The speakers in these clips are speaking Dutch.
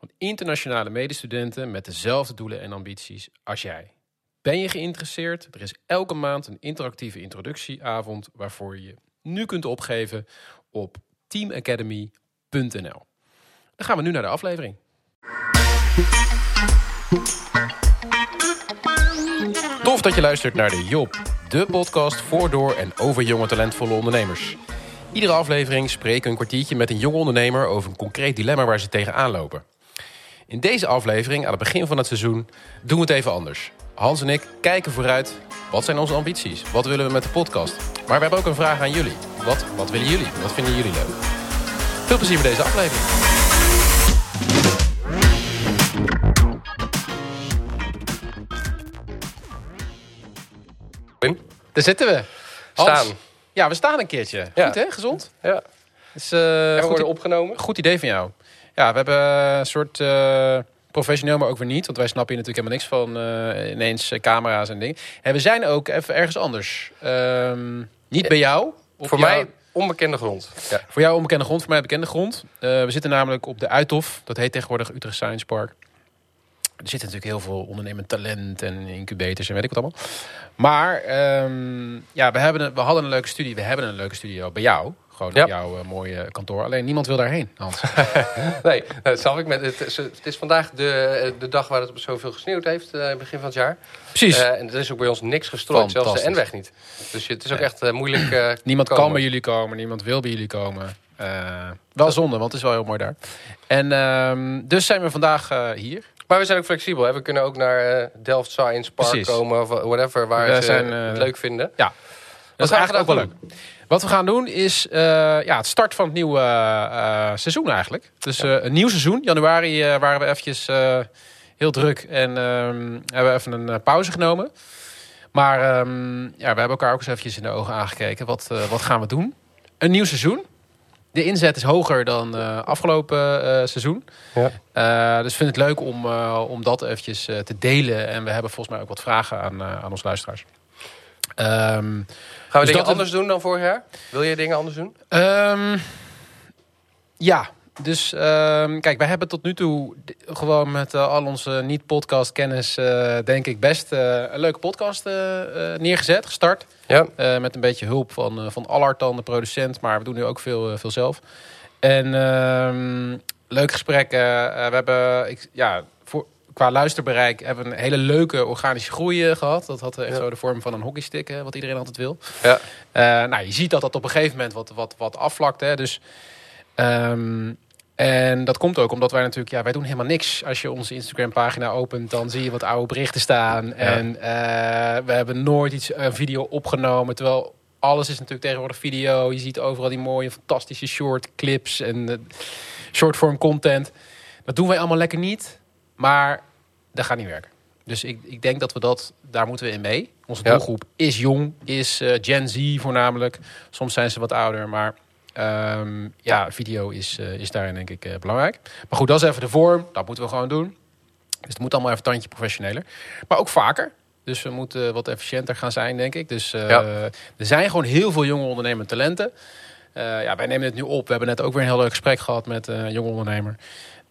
van internationale medestudenten met dezelfde doelen en ambities als jij. Ben je geïnteresseerd? Er is elke maand een interactieve introductieavond waarvoor je je nu kunt opgeven op teamacademy.nl. Dan gaan we nu naar de aflevering. Tof dat je luistert naar de Job, de podcast voor, door en over jonge talentvolle ondernemers. Iedere aflevering spreken we een kwartiertje met een jonge ondernemer over een concreet dilemma waar ze tegenaan lopen. In deze aflevering, aan het begin van het seizoen, doen we het even anders. Hans en ik kijken vooruit. Wat zijn onze ambities? Wat willen we met de podcast? Maar we hebben ook een vraag aan jullie. Wat, wat willen jullie? Wat vinden jullie leuk? Veel plezier met deze aflevering. Wim? Daar zitten we. Hans. Staan. Ja, we staan een keertje. Ja. Goed hè? Gezond? Ja. Dus, eh, En we goed, worden opgenomen. goed idee van jou. Ja, we hebben een soort eh, professioneel, maar ook weer niet. Want wij snappen hier natuurlijk helemaal niks van eh, ineens eh, camera's en dingen. En we zijn ook even ergens anders. Ehm, niet bij jou. Voor jou- mij onbekende grond. Ja. Voor jou onbekende grond, voor mij bekende grond. We zitten namelijk op de Uithof. Dat heet tegenwoordig Utrecht Science Park. Er zit natuurlijk heel veel ondernemend talent en incubators en weet ik wat allemaal. Maar ehm, ja, we, hebben een, we hadden een leuke studie. We hebben een leuke studio bij jou. Gewoon Ja. op jouw eh, mooie kantoor. Alleen niemand wil daarheen, Hans. Nee, dat snap ik. Met, het, is, het is vandaag de, de dag waar het zoveel gesneeuwd heeft, eh, begin van het jaar. Precies. Eh, en er is ook bij ons niks gestrooid, zelfs de. N-weg niet. Dus het is ook echt eh, moeilijk eh, Niemand komen. kan bij jullie komen, niemand wil bij jullie komen. Eh, wel zonde, want het is wel heel mooi daar. En ehm, dus zijn we vandaag eh, hier. Maar we zijn ook flexibel. Hè? We kunnen ook naar eh, Delft Science Park Precies. komen of whatever, waar We ze zijn, eh, het leuk vinden. Ja, dat is eigenlijk ook wel leuk. Wat we gaan doen is eh, ja, het start van het nieuwe eh, seizoen eigenlijk. Dus een nieuw seizoen. Januari waren we eventjes heel druk en ehm, hebben we even een pauze genomen. Maar ehm, ja, we hebben elkaar ook eens eventjes in de ogen aangekeken. Wat, wat gaan we doen? Een nieuw seizoen. De inzet is hoger dan afgelopen seizoen. Ja. Dus ik vind het leuk om, om dat eventjes te delen. En we hebben volgens mij ook wat vragen aan, aan onze luisteraars. Ehm, Gaan we Dus dingen dat- anders doen dan vorig jaar? Wil je dingen anders doen? Ehm, ja, dus ehm, kijk, wij hebben tot nu toe gewoon met eh, al onze niet-podcast kennis, eh, denk ik, best eh, een leuke podcast neergezet, gestart. Ja. Met een beetje hulp van, van Allard dan, de producent. Maar we doen nu ook veel, veel zelf. En ehm, leuk gesprek. we hebben, ik, ja, qua luisterbereik hebben we een hele leuke organische groei eh, gehad. Dat had eh, echt Ja. zo de vorm van een hockeystick, hè, wat iedereen altijd wil. Ja. Eh, nou, je ziet dat dat op een gegeven moment wat, wat, wat afvlakt. Hè, dus, ehm, en dat komt ook omdat wij natuurlijk, ja, wij doen helemaal niks. Als je onze Instagram pagina opent, dan zie je wat oude berichten staan. En we hebben nooit iets, een video opgenomen. Terwijl alles is natuurlijk tegenwoordig video. Je ziet overal die mooie, fantastische short clips en eh, shortform content. Dat doen wij allemaal lekker niet. Maar dat gaat niet werken. Dus ik, ik denk dat we dat, daar moeten we in mee. Onze Ja. doelgroep is jong, is eh, Gen Z voornamelijk. Soms zijn ze wat ouder, maar ehm, ja, video is, eh, is daarin denk ik eh, belangrijk. Maar goed, dat is even de vorm. Dat moeten we gewoon doen. Dus het moet allemaal even tandje professioneler. Maar ook vaker. Dus we moeten wat efficiënter gaan zijn, denk ik. Dus Ja. er zijn gewoon heel veel jonge ondernemende talenten. Ja, wij nemen het nu op. We hebben net ook weer een heel leuk gesprek gehad met een jonge ondernemer.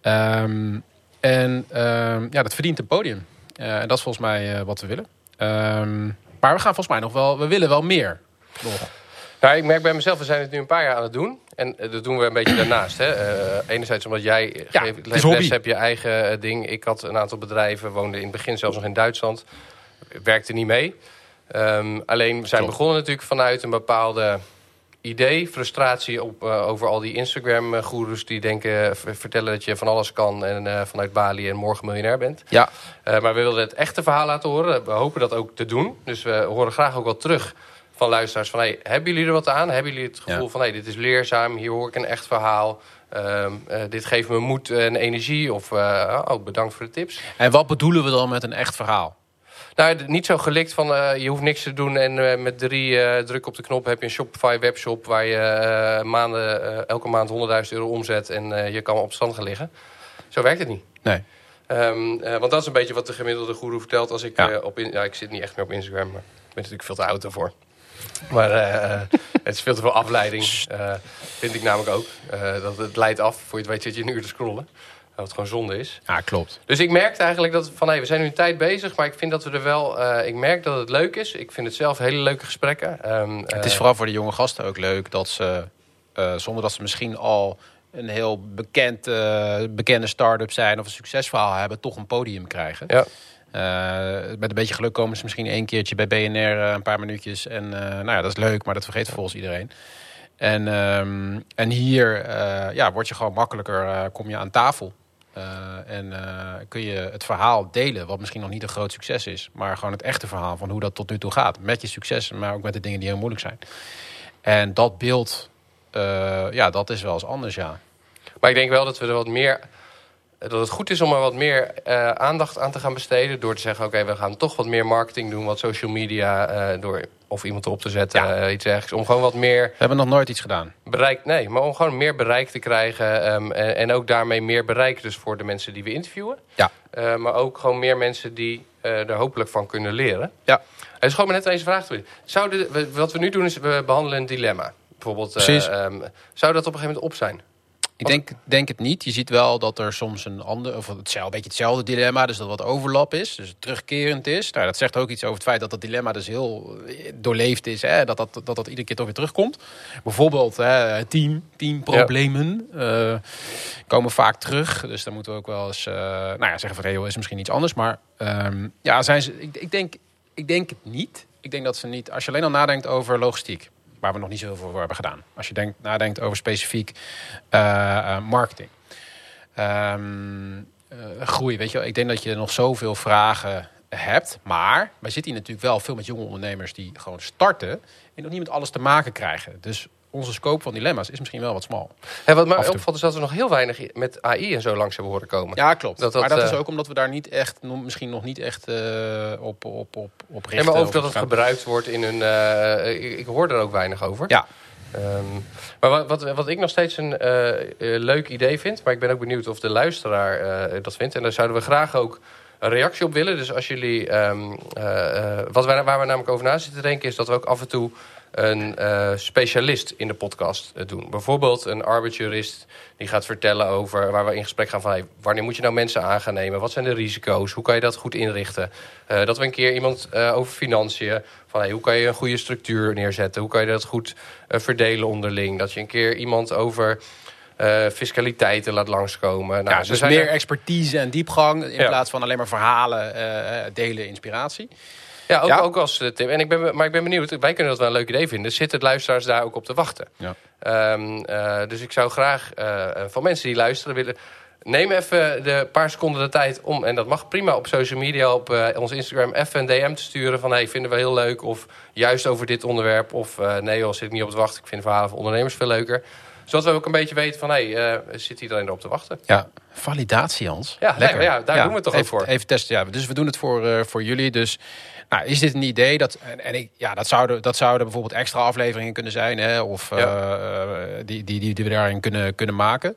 Ehm, en ehm, ja, dat verdient een podium. Eh, en dat is volgens mij eh, wat we willen. Ehm, maar we gaan volgens mij nog wel, we willen wel meer. Nog. Nou, ik merk bij mezelf, we zijn het nu een paar jaar aan het doen. En eh, dat doen we een beetje daarnaast. Hè. Enerzijds omdat jij Ja, geeft- les hebt, je eigen ding. Ik had een aantal bedrijven, woonde in het begin zelfs nog in Duitsland. Werkte niet mee. Ehm, alleen, we zijn Klopt. begonnen natuurlijk vanuit een bepaalde idee. Frustratie op, eh, over al die Instagram-goeroes die denken, v- vertellen dat je van alles kan. En eh, vanuit Bali en morgen miljonair bent. Ja, Eh, maar we wilden het echte verhaal laten horen. We hopen dat ook te doen. Dus we horen graag ook wel terug van luisteraars van... Hey, hebben jullie er wat aan? Hebben jullie het gevoel Ja. van hey, dit is leerzaam, hier hoor ik een echt verhaal. Ehm, eh, dit geeft me moed en energie. Of eh, oh, bedankt voor de tips. En wat bedoelen we dan met een echt verhaal? Nou, niet zo gelikt van eh, je hoeft niks te doen en eh, met drie eh druk op de knop heb je een Shopify webshop waar je maanden, elke maand 100.000 euro omzet en je kan op stand gaan liggen. Zo werkt het niet. Nee. Ehm, eh, want dat is een beetje wat de gemiddelde guru vertelt als ik Ja. op in, ja, ik zit niet echt meer op Instagram, maar ik ben natuurlijk veel te oud daarvoor. Maar het is veel te veel afleiding. vind ik namelijk ook. Dat het leidt af. Voor je het weet zit je een uur te scrollen. Wat gewoon zonde is. Ja, klopt. Dus ik merkte eigenlijk dat van hey, we zijn nu een tijd bezig, maar ik vind dat we er wel. eh, ik merk dat het leuk is. Ik vind het zelf hele leuke gesprekken. Ehm, Het is eh, vooral voor de jonge gasten ook leuk dat ze, eh, zonder dat ze misschien al een heel bekend, bekende start-up zijn of een succesverhaal hebben, toch een podium krijgen. Ja. Met een beetje geluk komen ze misschien één keertje bij BNR een paar minuutjes. En nou ja, dat is leuk, maar dat vergeet volgens iedereen. En, ehm, en hier ja, word je gewoon makkelijker, kom je aan tafel. Eh, en eh, kun je het verhaal delen, wat misschien nog niet een groot succes is. Maar gewoon het echte verhaal van hoe dat tot nu toe gaat. Met je successen, maar ook met de dingen die heel moeilijk zijn. En dat beeld, eh, ja, dat is wel eens anders, ja. Maar ik denk wel dat we er wat meer. Dat het goed is om er wat meer eh, aandacht aan te gaan besteden. Door te zeggen: oké, we gaan toch wat meer marketing doen. Wat social media. eh, door of iemand erop te zetten. Ja. eh, iets ergens. Om gewoon wat meer We hebben nog nooit iets gedaan. bereik. Nee, maar om gewoon meer bereik te krijgen. ehm, en, en ook daarmee meer bereik dus voor de mensen die we interviewen. Ja. Eh, maar ook gewoon meer mensen die eh, er hopelijk van kunnen leren. Ja. Het is gewoon maar net deze vraag te wat we nu doen is we behandelen een dilemma. Bijvoorbeeld, Precies. ehm, zou dat op een gegeven moment op zijn? Ik denk, denk het niet. Je ziet wel dat er soms een ander, of hetzelfde, een beetje hetzelfde dilemma, dus dat wat overlap is, dus terugkerend is. Nou, dat zegt ook iets over het feit dat dat dilemma dus heel eh, doorleefd is, hè? Dat, dat, dat dat iedere keer toch weer terugkomt. Bijvoorbeeld hè, team, teamproblemen eh, komen vaak terug, dus dan moeten we ook wel eens, eh, nou ja, zeggen van hey, joh, is misschien iets anders, maar ehm, ja, zijn ze, ik, ik, denk, ik denk het niet. Ik denk dat ze niet, als je alleen al nadenkt over logistiek, waar we nog niet zoveel voor hebben gedaan. Als je denkt, nadenkt over specifiek eh, eh, marketing. Ehm, eh, groei, weet je wel. Ik denk dat je nog zoveel vragen hebt. Maar wij zitten hier natuurlijk wel veel met jonge ondernemers die gewoon starten... en nog niet met alles te maken krijgen. Dus onze scope van dilemma's is misschien wel wat smal. Hè, wat mij en opvalt is dat we nog heel weinig met AI en zo langs hebben horen komen. Ja, klopt. Dat dat, maar dat is eh, ook omdat we daar niet echt, misschien nog niet echt eh, op, op, op, op richten. Ja, maar ook dat het gaan- gebruikt wordt in hun... eh, ik, ik hoor er ook weinig over. Ja, Ehm, maar wat, wat, wat ik nog steeds een leuk idee vind... maar ik ben ook benieuwd of de luisteraar eh, dat vindt... en daar zouden we graag ook een reactie op willen. Dus als jullie... ehm, eh, eh, wat wij, waar we namelijk over na zitten te denken... is dat we ook af en toe een eh, specialist in de podcast eh, doen. Bijvoorbeeld een arbeidsjurist die gaat vertellen over... waar we in gesprek gaan van... Hey, wanneer moet je nou mensen aan gaan nemen? Wat zijn de risico's? Hoe kan je dat goed inrichten? Eh, dat we een keer iemand over financiën... van hey, hoe kan je een goede structuur neerzetten? Hoe kan je dat goed verdelen onderling? Dat je een keer iemand over fiscaliteiten laat langskomen. Nou, ja, dus meer er- expertise en diepgang... in Ja. plaats van alleen maar verhalen delen, inspiratie. Ja, ook, Ja. ook als eh, tip. En ik ben, maar ik ben benieuwd, wij kunnen dat wel een leuk idee vinden. Zitten de luisteraars daar ook op te wachten? Ja. Ehm, eh, dus ik zou graag eh, van mensen die luisteren willen... Neem even de paar seconden de tijd om, en dat mag prima op social media, op ons Instagram, even een DM te sturen van hey, vinden we heel leuk. Of juist over dit onderwerp. Of nee joh, zit ik niet op te wachten. Ik vind verhalen van ondernemers veel leuker. Zodat we ook een beetje weten van hey, eh, zit iedereen erop te wachten? Ja, validatie, Hans. Ja, nee, maar ja, daar doen we het toch ook even, voor. Even testen, ja. Dus we doen het voor, eh, voor jullie. Dus nou, is dit een idee? Dat, en, en ik, ja, dat, zouden, dat zouden bijvoorbeeld extra afleveringen kunnen zijn. Hè, of eh, eh, die, die, die, die we daarin kunnen, kunnen maken.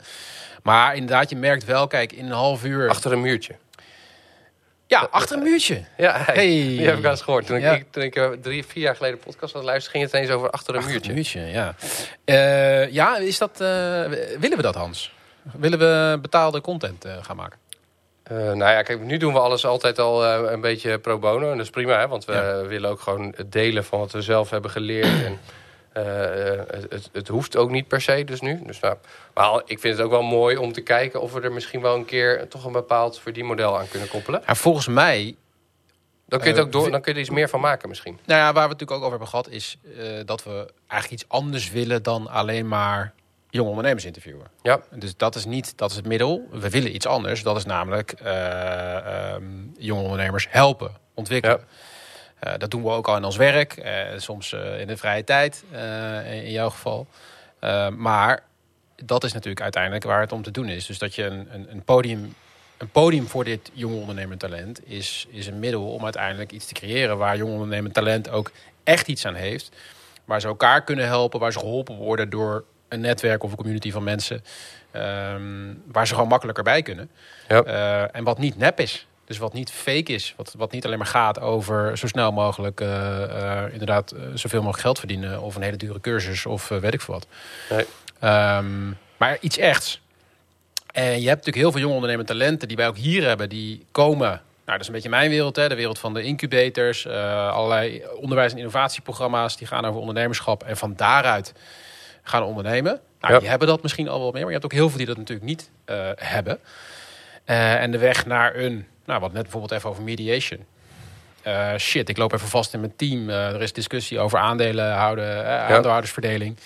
Maar inderdaad, je merkt wel, kijk, in een half uur... Achter een muurtje. Ja, achter een muurtje. Ja, hey, die heb ik al eens gehoord. Toen Ja. ik, toen ik eh, drie, vier jaar geleden podcast had luisteren, ging het eens over achter een Achter muurtje. een muurtje, ja. Eh, ja, is dat, eh, willen we dat, Hans? Willen we betaalde content eh, gaan maken? Eh, nou ja, kijk, nu doen we alles altijd al eh, een beetje pro bono. En dat is prima, hè, want we Ja. willen ook gewoon delen van wat we zelf hebben geleerd. en, eh, eh, het, het, het hoeft ook niet per se, dus nu. Dus, nou, maar ik vind het ook wel mooi om te kijken of we er misschien wel een keer toch een bepaald verdienmodel aan kunnen koppelen. Ja, volgens mij Dan kun je, het Eh, ook door, dan kun je er iets meer van maken misschien. Nou ja, waar we het natuurlijk ook over hebben gehad, is eh, dat we eigenlijk iets anders willen dan alleen maar jonge ondernemers interviewen. Ja, Dus dat is niet, dat is het middel. We willen iets anders. Dat is namelijk eh, ehm, jonge ondernemers helpen, ontwikkelen. Eh, dat doen we ook al in ons werk, eh, soms eh, in de vrije tijd, eh, in jouw geval. Eh, maar dat is natuurlijk uiteindelijk waar het om te doen is. Dus dat je een, een, een podium een podium voor dit jonge ondernemend talent is, is een middel om uiteindelijk iets te creëren waar jong ondernemend talent ook echt iets aan heeft. Waar ze elkaar kunnen helpen, waar ze geholpen worden door een netwerk of een community van mensen. ehm, waar ze gewoon makkelijker bij kunnen. Ja. Eh, en wat niet nep is. Dus wat niet fake is. Wat, wat niet alleen maar gaat over zo snel mogelijk eh, eh, inderdaad eh, zoveel mogelijk geld verdienen. Of een hele dure cursus of weet ik veel wat. Nee. Ehm, maar iets echts. En je hebt natuurlijk heel veel jonge ondernemende talenten die wij ook hier hebben. Die komen, nou dat is een beetje mijn wereld. Hè, de wereld van de incubators. allerlei onderwijs- en innovatieprogramma's. Die gaan over ondernemerschap. En van daaruit gaan ondernemen. Nou, Ja. die hebben dat misschien al wel meer. Maar je hebt ook heel veel die dat natuurlijk niet hebben. En de weg naar een, nou wat net bijvoorbeeld even over mediation. Eh, shit, ik loop even vast in mijn team. Eh, er is discussie over aandelen houden, eh, aandeelhoudersverdeling.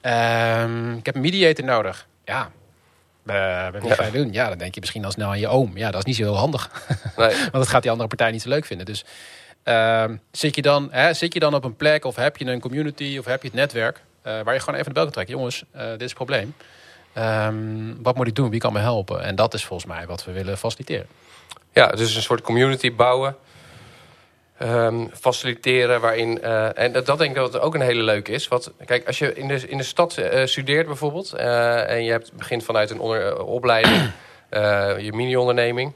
Ehm, ik heb een mediator nodig. Ja, eh, wat ga je doen? Ja, dan denk je misschien al snel aan je oom. Ja, dat is niet zo heel handig. Nee. Want dat gaat die andere partij niet zo leuk vinden. Dus ehm, zit, je dan, hè, zit je dan op een plek of heb je een community of heb je het netwerk... waar je gewoon even de bel kan trekken. Jongens, dit is het probleem. Ehm, wat moet ik doen? Wie kan me helpen? En dat is volgens mij wat we willen faciliteren. Ja, dus een soort community bouwen. Ehm, faciliteren waarin... eh, en dat, dat denk ik dat ook een hele leuke is. Want kijk, als je in de, in de stad eh, studeert bijvoorbeeld... eh, en je hebt, begint vanuit een opleiding, je mini-onderneming...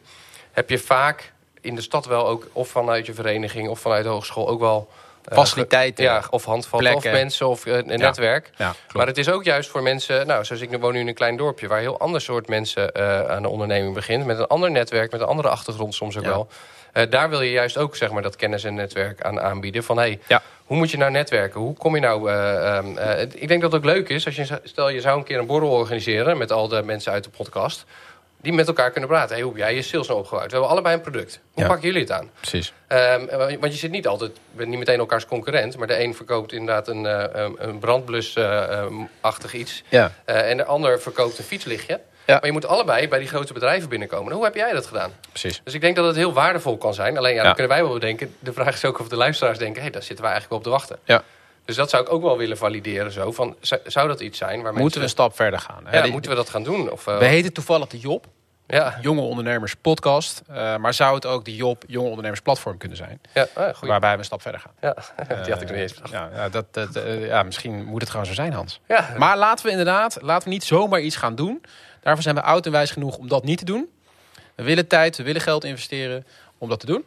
heb je vaak in de stad wel ook... of vanuit je vereniging of vanuit de hogeschool ook wel... eh, Faciliteiten. Ja, of handvatten, of mensen, of eh, een netwerk. Maar het is ook juist voor mensen, nou, zoals ik nu woon nu in een klein dorpje, waar heel ander soort mensen eh, aan de onderneming begint, met een ander netwerk, met een andere achtergrond soms ook wel. Daar wil je juist ook zeg maar dat kennis en netwerk aan aanbieden. Van hey, Ja. hoe moet je nou netwerken? Hoe kom je nou? eh, ehm, eh, ik denk dat het ook leuk is als je stel je zou een keer een borrel organiseren met al de mensen uit de podcast. Die met elkaar kunnen praten. Hey, hoe heb jij je sales nou opgebouwd? We hebben allebei een product. Hoe Ja. pakken jullie het aan? Precies. Ehm, want je zit niet altijd, bent niet meteen elkaars concurrent. Maar de een verkoopt inderdaad een, eh, een- brandblusachtig iets. Ja. Eh, en de ander verkoopt een fietslichtje. Ja. Maar je moet allebei bij die grote bedrijven binnenkomen. Hoe heb jij dat gedaan? Precies. Dus ik denk dat het heel waardevol kan zijn. Alleen ja, Ja. dan kunnen wij wel bedenken. De vraag is ook of de luisteraars denken... hé, hey, daar zitten wij eigenlijk op te wachten. Ja. Dus dat zou ik ook wel willen valideren. Zo. Van, zou, dat iets zijn waar Moeten we een stap verder gaan? hè? ja, moeten we dat gaan doen? Of, eh, We heten toevallig de Job, ja, Jonge Ondernemers Podcast. Eh, maar zou het ook de Job Jonge Ondernemers Platform kunnen zijn? ja, ah. Waarbij we een stap verder gaan. Ja, die had ik nog niet eens bedacht. Ja, dat, dat, eh, ja, misschien moet het gewoon zo zijn, Hans. Ja, Maar laten we inderdaad, laten we niet zomaar iets gaan doen. Daarvoor zijn we oud en wijs genoeg om dat niet te doen. We willen tijd, we willen geld investeren om dat te doen.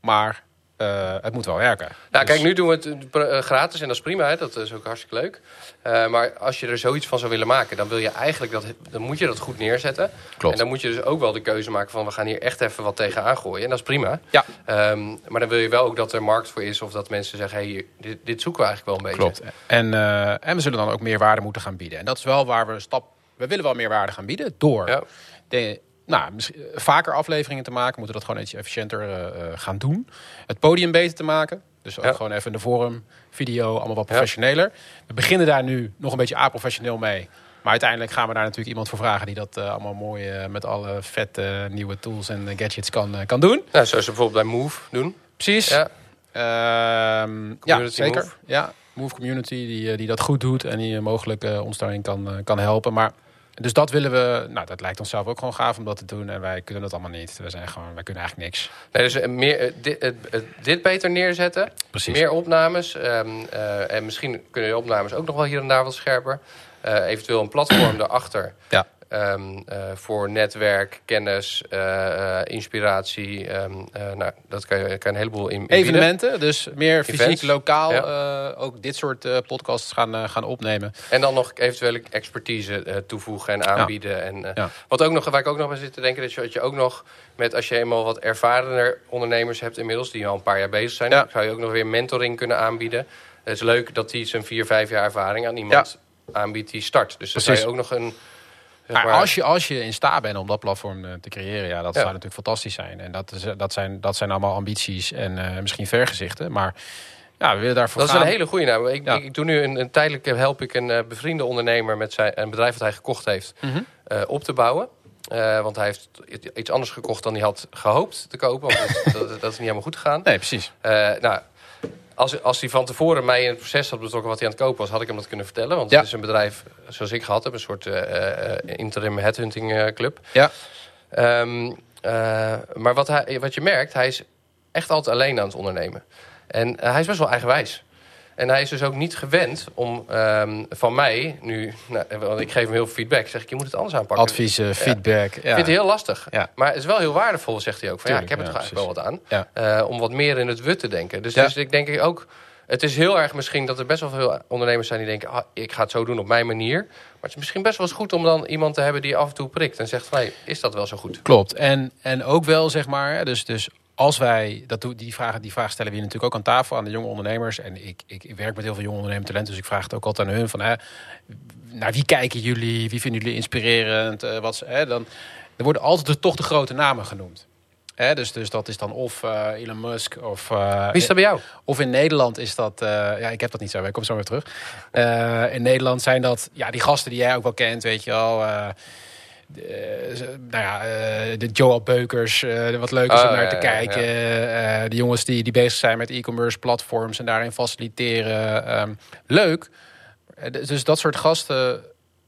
Maar eh, het moet wel werken. Nou, Dus- kijk, nu doen we het eh, gratis en dat is prima. Hè? Dat is ook hartstikke leuk. Eh, maar als je er zoiets van zou willen maken, dan wil je eigenlijk dat, dan moet je dat goed neerzetten. Klopt. En dan moet je dus ook wel de keuze maken van we gaan hier echt even wat tegenaan gooien. En dat is prima. Ja. Ehm, maar dan wil je wel ook dat er markt voor is of dat mensen zeggen, hey, dit, dit zoeken we eigenlijk wel een beetje. Klopt. En, eh, en we zullen dan ook meer waarde moeten gaan bieden. En dat is wel waar we een stap. We willen wel meer waarde gaan bieden door Ja. de, nou, misschien, eh, vaker afleveringen te maken. We moeten dat gewoon iets efficiënter eh, eh, gaan doen. Het podium beter te maken. Dus ook Ja. gewoon even in de vorm, video, allemaal wat professioneler. We beginnen daar nu nog een beetje aprofessioneel mee. Maar uiteindelijk gaan we daar natuurlijk iemand voor vragen die dat allemaal mooi met alle vette nieuwe tools en gadgets kan, kan doen. Zoals ze bijvoorbeeld bij Move doen. Precies. Ja. Ehm, ja, zeker. Move. Ja, Move Community die, die dat goed doet en die mogelijk ons daarin kan, kan helpen. Maar dus dat willen we. Nou, dat lijkt ons zelf ook gewoon gaaf om dat te doen. En wij kunnen dat allemaal niet. We zijn gewoon, wij kunnen eigenlijk niks. Nee, dus eh, meer, eh, dit, het- dit beter neerzetten. Precies. Meer opnames. ehm, eh, en misschien kunnen de opnames ook nog wel hier en daar wat scherper. Eh, eventueel een platform daarachter. Ja. Ehm, eh, voor netwerk, kennis, eh, eh, inspiratie. ehm, eh, nou, dat kan je, kan een heleboel in. Evenementen, dus meer fysiek, lokaal. Ja. ook dit soort podcasts gaan, gaan opnemen. En dan nog eventuele expertise toevoegen en aanbieden. En, Ja. wat ook nog, waar ik ook nog bij zit te denken, dat je, dat je ook nog met als je eenmaal wat ervarener ondernemers hebt inmiddels, die al een paar jaar bezig zijn, dan zou je ook nog weer mentoring kunnen aanbieden. Het is leuk dat hij zijn vier, vijf jaar ervaring aan iemand aanbiedt die start. Dus dan zou je ook nog een. Zeg Maar maar- als je, als je in staat bent om dat platform eh, te creëren, ja, dat Ja. zou natuurlijk fantastisch zijn. En dat, is, eh, dat, zijn, dat zijn allemaal ambities en eh, misschien vergezichten. Maar ja, we willen daarvoor Dat is een hele goede naam. Ik, Ja. ik, ik doe nu een, een tijdelijk help ik een bevriende ondernemer met zijn een bedrijf dat hij gekocht heeft Mhm. op te bouwen. Want hij heeft iets anders gekocht dan hij had gehoopt te kopen. Want dat, dat, dat is niet helemaal goed gegaan. Nee, precies. Nou, als, als hij van tevoren mij in het proces had betrokken wat hij aan het kopen was, had ik hem dat kunnen vertellen. Want Ja. het is een bedrijf zoals ik gehad heb, een soort eh, eh, interim headhunting eh, club. Ja. Ehm, eh, maar wat, hij, wat je merkt, hij is echt altijd alleen aan het ondernemen. En hij is best wel eigenwijs. En hij is dus ook niet gewend om ehm, van mij nu, nou, want ik geef hem heel veel feedback, zeg ik, je moet het anders aanpakken. Adviezen, feedback. Ja. Ik vind het heel lastig. Ja. Maar het is wel heel waardevol, zegt hij ook. Van, ja, ik heb er ja, toch eigenlijk wel wat aan. Ja. Eh, om wat meer in het wut te denken. Dus, Ja. dus ik denk ook... Het is heel erg misschien dat er best wel veel ondernemers zijn die denken... Ah, ik ga het zo doen op mijn manier. Maar het is misschien best wel eens goed om dan iemand te hebben die af en toe prikt. En zegt van, hey, is dat wel zo goed? Klopt. En, en ook wel, zeg maar, dus, dus als wij, dat doen, die, vragen, die vraag stellen we hier natuurlijk ook aan tafel aan de jonge ondernemers. En ik, ik, ik werk met heel veel jonge ondernemers talent, dus ik vraag het ook altijd aan hun van, hè, naar wie kijken jullie? Wie vinden jullie inspirerend? Eh, wat, ze- hè, dan, er worden altijd de, toch de grote namen genoemd. Hè, dus, dus dat is dan of eh, Elon Musk of... eh, Wie is dat bij jou? of in Nederland is dat, ja, ik heb dat niet zo, ik kom zo weer terug. In Nederland zijn dat, ja, die gasten die jij ook wel kent, weet je wel. Eh, de, ze- nou ja, eh, de Joel Beukers, eh, wat leuk is om naar ja, te kijken. Eh, de jongens die, die bezig zijn met e-commerce platforms en daarin faciliteren. Ehm, leuk. Eh, Dus dat soort gasten,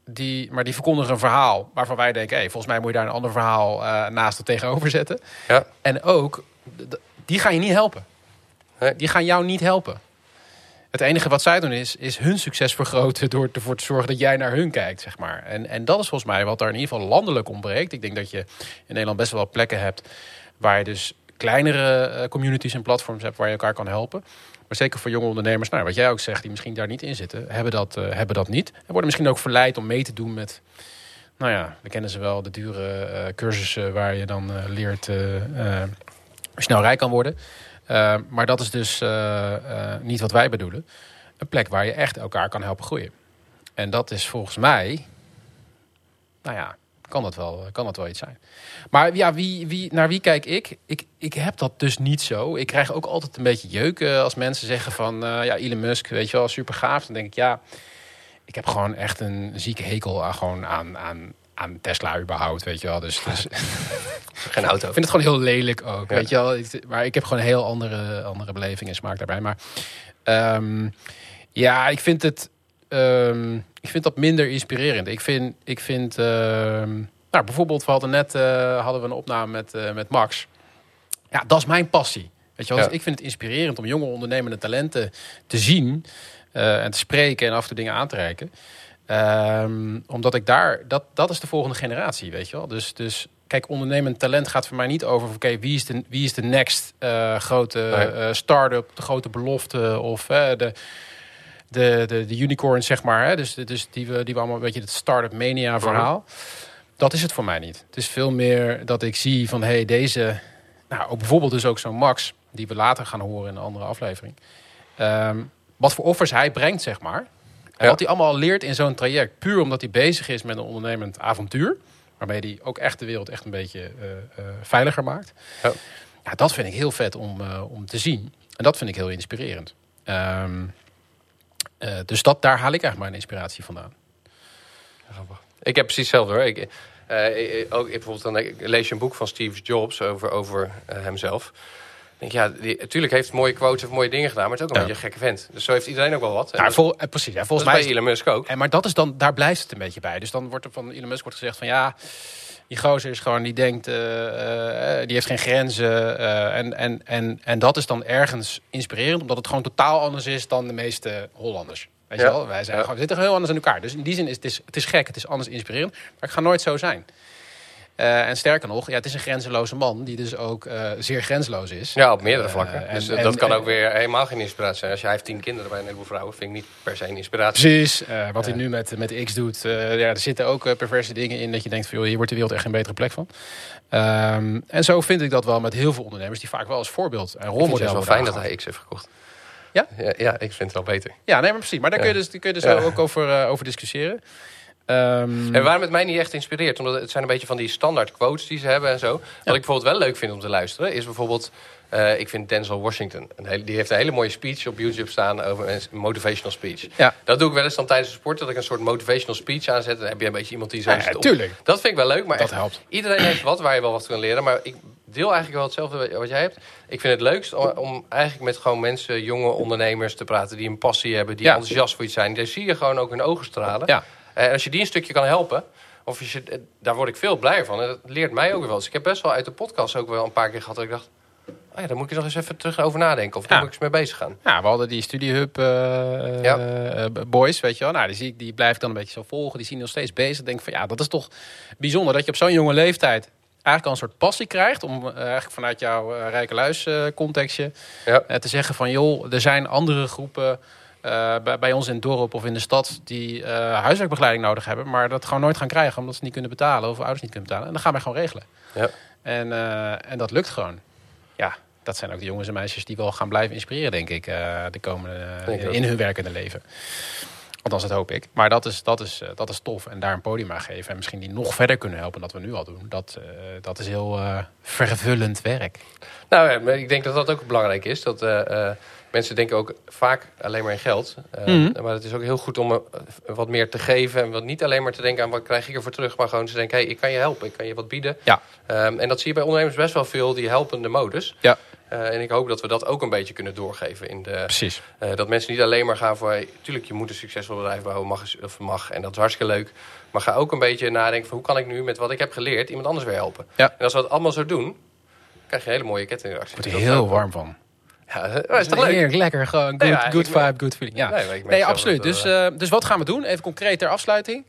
die, maar die verkondigen een verhaal waarvan wij denken, hey, volgens mij moet je daar een ander verhaal eh, naast of tegenover zetten. Ja. En ook, die gaan je niet helpen. Nee. Die gaan jou niet helpen. Het enige wat zij doen is, is hun succes vergroten door ervoor te zorgen dat jij naar hun kijkt, zeg maar. En, en dat is volgens mij wat er in ieder geval landelijk ontbreekt. Ik denk dat je in Nederland best wel plekken hebt waar je dus kleinere eh, communities en platforms hebt waar je elkaar kan helpen. Maar zeker voor jonge ondernemers, nou, wat jij ook zegt, die misschien daar niet in zitten, hebben dat, eh, hebben dat niet. En worden misschien ook verleid om mee te doen met, nou ja, we kennen ze wel, de dure eh, cursussen waar je dan leert snel rijk kan worden. Uh, maar dat is dus uh, uh, niet wat wij bedoelen. Een plek waar je echt elkaar kan helpen groeien. En dat is volgens mij, nou ja, kan dat wel, kan dat wel iets zijn. Maar ja, wie, wie, naar wie kijk ik? ik? Ik heb dat dus niet zo. Ik krijg ook altijd een beetje jeuk uh, als mensen zeggen van, uh, ja, Elon Musk, weet je wel, super gaaf. Dan denk ik, ja, ik heb gewoon echt een zieke hekel aan, gewoon aan, aan, aan Tesla überhaupt, weet je wel. Dus, dus geen auto. Ik vind het gewoon heel lelijk ook, ja. weet je wel. Maar ik heb gewoon een heel andere, andere beleving en smaak daarbij. Maar um, ja, ik vind het, um, ik vind dat minder inspirerend. Ik vind, ik vind um, nou, bijvoorbeeld, we hadden net uh, hadden we een opname met, uh, met Max. Ja, dat is mijn passie. Weet je wel? Ja. Dus ik vind het inspirerend om jonge ondernemende talenten te zien uh, en te spreken en af en toe dingen aan te reiken. Um, omdat ik daar, dat, dat is de volgende generatie, weet je wel. Dus, dus kijk, ondernemend talent gaat voor mij niet over... oké, okay, wie, is de, wie is de next uh, grote uh, start-up, de grote belofte... of uh, de, de, de, de unicorn, zeg maar. Hè? Dus, dus die, we, die we allemaal een beetje het start-up mania verhaal. Dat is het voor mij niet. Het is veel meer dat ik zie van... hé, hey, deze... Nou, ook bijvoorbeeld dus ook zo'n Max... die we later gaan horen in een andere aflevering. Um, wat voor offers hij brengt, zeg maar... En wat hij allemaal leert in zo'n traject, puur omdat hij bezig is met een ondernemend avontuur, waarmee hij ook echt de wereld echt een beetje uh, uh, veiliger maakt. Ja. ja. dat vind ik heel vet om, uh, om te zien. En dat vind ik heel inspirerend. Um, dus dat, daar haal ik eigenlijk mijn inspiratie vandaan. Ik heb precies hetzelfde hoor. Ik, ik, ook, ik, bijvoorbeeld dan ik lees je een boek van Steve Jobs over, over hemzelf denk, ja, die, natuurlijk heeft mooie quotes of mooie dingen gedaan, maar het is ook een ja. beetje een gekke vent. Dus zo heeft iedereen ook wel wat. Ja, vol, eh, precies. Ja, volgens mij bij Elon Musk ook. En, maar dat is dan, daar blijft het een beetje bij. Dus dan wordt er van Elon Musk wordt gezegd van ja, die gozer is gewoon, die denkt, uh, uh, die heeft geen grenzen. Uh, en, en, en, en dat is dan ergens inspirerend, omdat het gewoon totaal anders is dan de meeste Hollanders. Weet je wel? Wij zijn ja. gewoon, we zitten heel anders in elkaar. Dus in die zin is het, is het is gek, het is anders inspirerend. Maar ik ga nooit zo zijn. Uh, en sterker nog, ja, het is een grenzeloze man die dus ook uh, zeer grensloos is. Ja, op meerdere vlakken. Uh, dus en, dat en, kan ook weer helemaal geen inspiratie zijn. Als jij heeft tien kinderen bij een heleboel vrouwen, vind ik niet per se een inspiratie. Precies. wat hij nu met, met X doet, ja, er zitten ook perverse dingen in dat je denkt van, joh, hier wordt de wereld echt een betere plek van. Um, en zo vind ik dat wel met heel veel ondernemers die vaak wel als voorbeeld en rolmodel. Het is wel fijn dat hij X heeft gekocht. Ja? ja? Ja, ik vind het wel beter. Ja, nee, maar precies. Maar daar ja. kun je dus, kun je dus ja. ook over, over discussiëren. Um, en waarom het mij niet echt inspireert, omdat het zijn een beetje van die standaard quotes die ze hebben en zo. Wat ik bijvoorbeeld wel leuk vind om te luisteren, is bijvoorbeeld, uh, ik vind Denzel Washington, een hele, die heeft een hele mooie speech op YouTube staan over een motivational speech. Ja. Dat doe ik wel eens dan tijdens de sport, dat ik een soort motivational speech aanzet. Dan heb je een beetje iemand die zo ja, op. Tuurlijk. Dat vind ik wel leuk, maar dat echt, helpt. iedereen heeft wat waar je wel wat kan leren. Maar ik deel eigenlijk wel hetzelfde wat jij hebt. Ik vind het leukst om, om eigenlijk met gewoon mensen, jonge ondernemers te praten... die een passie hebben, die enthousiast voor iets zijn. Daar zie je gewoon ook hun ogen stralen. Ja. En als je die een stukje kan helpen... Of als je, eh, daar word ik veel blijer van. En dat leert mij ook wel. Dus ik heb best wel uit de podcast ook wel een paar keer gehad... dat ik dacht, oh ja, daar moet ik eens nog eens even terug over nadenken. Of daar Ja. moet ik eens mee bezig gaan. Ja, we hadden die StudieHub eh, Ja. eh, boys, weet je wel. Nou, die, zie ik, die blijf ik dan een beetje zo volgen. Die zien nog steeds bezig. Denk van ja, dat is toch bijzonder dat je op zo'n jonge leeftijd eigenlijk al een soort passie krijgt om eh, eigenlijk vanuit jouw eh, rijke luis eh, contextje Ja. eh, te zeggen van joh, er zijn andere groepen eh, bij, bij ons in het dorp of in de stad die eh, huiswerkbegeleiding nodig hebben, maar dat gewoon nooit gaan krijgen omdat ze niet kunnen betalen of ouders niet kunnen betalen. En dan gaan wij gewoon regelen. Ja. En, eh, en dat lukt gewoon. Ja, dat zijn ook de jongens en meisjes die wel gaan blijven inspireren, denk ik, eh, de komende ik in hun werkende leven. Althans, dat hoop ik. Maar dat is, dat, is, eh, dat is tof. En daar een podium aan geven. En misschien die nog verder kunnen helpen dan dat we nu al doen. Dat, eh, dat is heel eh, vervullend werk. Nou, ik denk dat dat ook belangrijk is. Dat eh, eh, mensen denken ook vaak alleen maar in geld. Eh, Mhm. Maar het is ook heel goed om eh, wat meer te geven. En wat niet alleen maar te denken aan wat krijg ik ervoor terug. Maar gewoon te denken, hey, ik kan je helpen. Ik kan je wat bieden. Ja. Ehm, en dat zie je bij ondernemers best wel veel, die helpende modus. Ja. Eh, en ik hoop dat we dat ook een beetje kunnen doorgeven. In de, Precies. dat mensen niet alleen maar gaan voor... Hey, tuurlijk, je moet een succesvol bedrijf bouwen, mag, of mag. En dat is hartstikke leuk. Maar ga ook een beetje nadenken van... hoe kan ik nu met wat ik heb geleerd iemand anders weer helpen? Ja. En als we dat allemaal zo doen... krijg je een hele mooie kettingreactie. Ik word er heel warm van. Ja, dat is toch leuk? Heerlijk, lekker. Gewoon good, Nee, ja, good vibe, good feeling. Ja. Nee, absoluut. dat, Dus, eh, eh, dus wat gaan we doen? Even concreet ter afsluiting.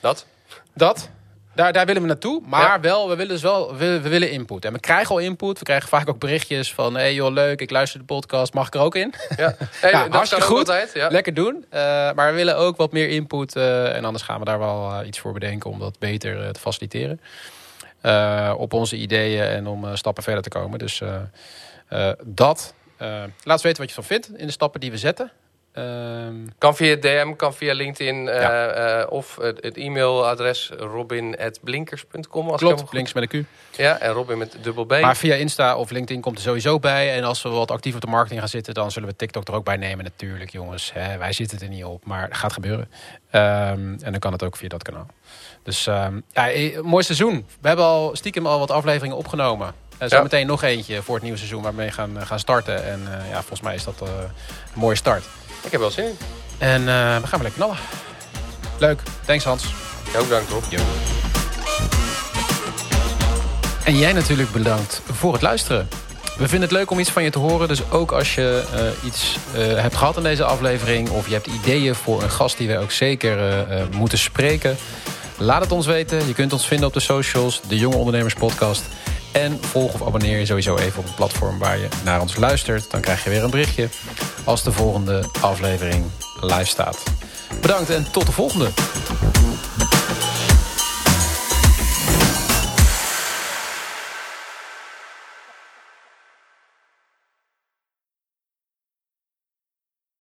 dat? Dat. Daar, daar willen we naartoe. Maar Ja. wel, we willen dus wel we, we willen input. En we krijgen al input. We krijgen vaak ook berichtjes van... hey joh, leuk, ik luister de podcast. Mag ik er ook in? Ja, hey, Ja, dat hartstikke goed. Altijd, ja. Lekker doen. Eh, maar we willen ook wat meer input. en anders gaan we daar wel iets voor bedenken om dat beter te faciliteren. Op onze ideeën en om stappen verder te komen. Dus dat. Eh, laat eens weten wat je van vindt in de stappen die we zetten. Ehm, Kan via DM, kan via LinkedIn eh, Ja. eh, of het, het e-mailadres robin.blinkers.com. als klopt, links met een Q. Ja, en Robin met dubbel B. Maar via Insta of LinkedIn komt er sowieso bij. En als we wat actief op de marketing gaan zitten, dan zullen we TikTok er ook bij nemen. Natuurlijk, jongens. Hè, wij zitten er niet op, maar het gaat gebeuren. Ehm, en dan kan het ook via dat kanaal. Dus ehm, ja, mooi seizoen. We hebben al stiekem al wat afleveringen opgenomen. Ja. zometeen nog eentje voor het nieuwe seizoen waarmee we gaan, eh, gaan starten. En eh, ja, volgens mij is dat eh, een mooie start. Ik heb wel zin in. En we gaan weer lekker knallen. Leuk. Thanks Hans. Ja, ook bedankt, Rob. En jij natuurlijk bedankt voor het luisteren. We vinden het leuk om iets van je te horen. Dus ook als je iets hebt gehad in deze aflevering... of je hebt ideeën voor een gast die wij ook zeker moeten spreken... laat het ons weten. Je kunt ons vinden op de socials, de Jonge Ondernemers Podcast. En volg of abonneer je sowieso even op het platform waar je naar ons luistert. Dan krijg je weer een berichtje als de volgende aflevering live staat. Bedankt en tot de volgende.